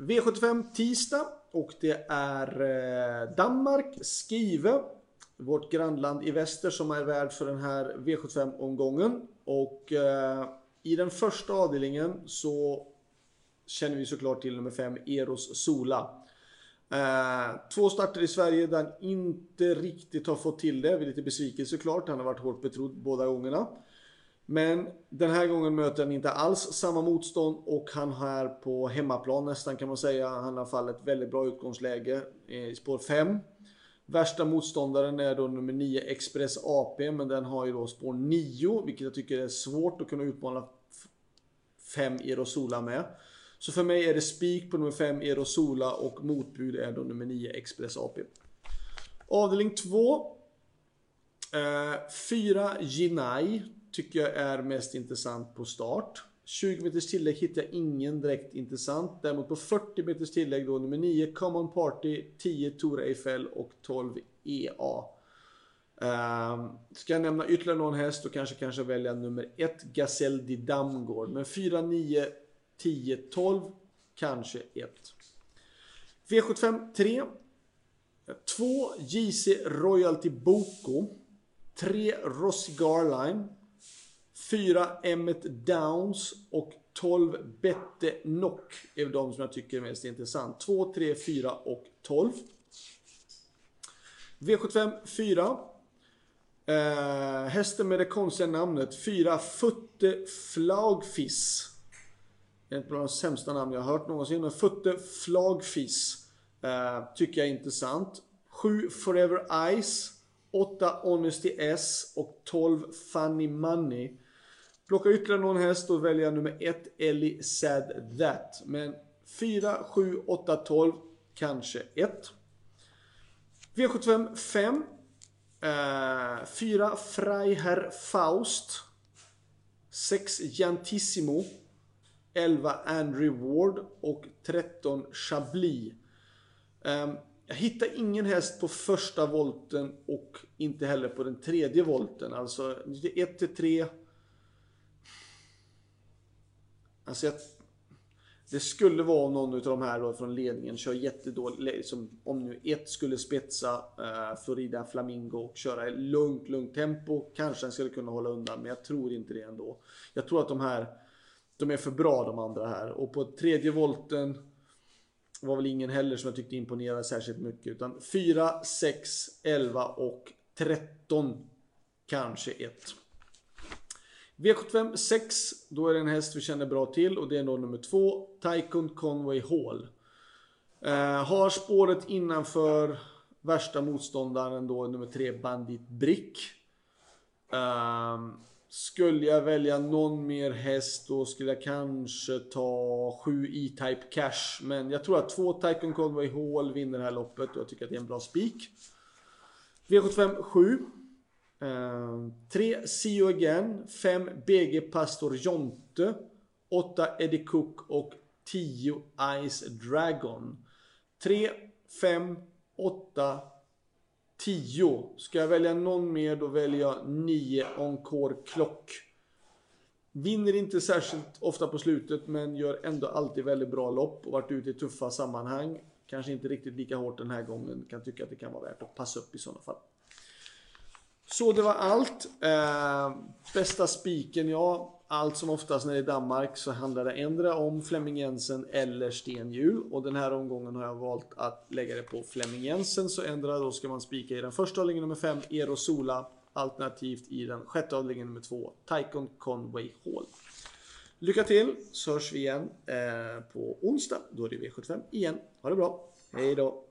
V75 tisdag och det är eh, Danmark, Skive, vårt grannland i väster som är värd för den här V75-omgången. Och eh, i den första avdelningen så känner vi såklart till nummer 5, Eros Sola. Eh, två starter i Sverige där han inte riktigt har fått till det. Vi är lite besviken såklart. Han har varit hårt betrodd båda gångerna. Men den här gången möter han inte alls samma motstånd och han är på hemmaplan nästan kan man säga. Han har fallit väldigt bra utgångsläge i spår 5. Värsta motståndaren är då nummer 9 Express AP men den har ju då spår 9 vilket jag tycker är svårt att kunna utmana 5 Erosola med. Så för mig är det spik på nummer 5 Erosola och motbud är då nummer 9 Express AP. Avdelning 2. 4 eh, Ginai tycker jag är mest intressant på start. 20 meters tillägg hittar jag ingen direkt intressant. Däremot på 40 meters tillägg då nummer 9 Common Party, 10 Tora Eiffel och 12 EA. Um, ska jag nämna ytterligare någon häst då kanske kanske välja nummer 1 Gazelle di Damgård. Men 4, 9, 10, 12 kanske 1. V75 3. 2 JC Royalty Boko. 3 Rossi Garline. 4 Emmet Downs och 12 Bette Nock är de som jag tycker är mest intressant. 2, 3, 4 och 12. V75 4. Eh, hästen med det konstiga namnet 4 Futte Flagfiss. Ett av de sämsta namn jag har hört någonsin. Men Futte Flagfis eh, tycker jag är intressant. 7 Forever Ice. 8 Honesty S och 12 Funny Money. Plocka ytterligare någon häst och välja nummer 1 Ellie Sad That. Men 4, 7, 8, 12, kanske 1. V75 5. 4 eh, Freiherr Faust. 6 Jantissimo. 11 Andrew Ward och 13 Chablis. Um, jag hittar ingen häst på första volten och inte heller på den tredje volten. Alltså 1 till 3 Alltså jag, det skulle vara någon av de här då från ledningen kör jättedåligt. Liksom, om nu ett skulle spetsa uh, Florida Flamingo och köra i lugnt, lugnt tempo. Kanske den skulle kunna hålla undan, men jag tror inte det ändå. Jag tror att de här, de är för bra de andra här. Och på tredje volten var väl ingen heller som jag tyckte imponerade särskilt mycket. Utan 4, 6, 11 och 13 kanske ett. V75 6, då är det en häst vi känner bra till och det är då nummer 2, Tycoon Conway Hall. Eh, har spåret innanför värsta motståndaren då nummer 3, Bandit Brick. Eh, skulle jag välja någon mer häst då skulle jag kanske ta 7 E-Type Cash. Men jag tror att 2 Tycoon Conway Hall vinner det här loppet och jag tycker att det är en bra spik. V75 7. Ehm, 3 See You Again, 5 BG Pastor Jonte, 8 Eddie Cook och 10 Ice Dragon. 3, 5, 8, 10. Ska jag välja någon mer då väljer jag 9 Encore Clock. Vinner inte särskilt ofta på slutet men gör ändå alltid väldigt bra lopp och varit ute i tuffa sammanhang. Kanske inte riktigt lika hårt den här gången. Kan tycka att det kan vara värt att passa upp i sådana fall. Så det var allt. Eh, bästa spiken, ja. Allt som oftast när det är Danmark så handlar det ändra om Flemming Jensen eller Stenhjul. Och den här omgången har jag valt att lägga det på Flemming Jensen. Så ändra då ska man spika i den första avdelningen nummer 5, Erosola. Alternativt i den sjätte avdelningen nummer 2, Taikon Conway Hall. Lycka till så hörs vi igen eh, på onsdag. Då är det V75 igen. Ha det bra. Hej då.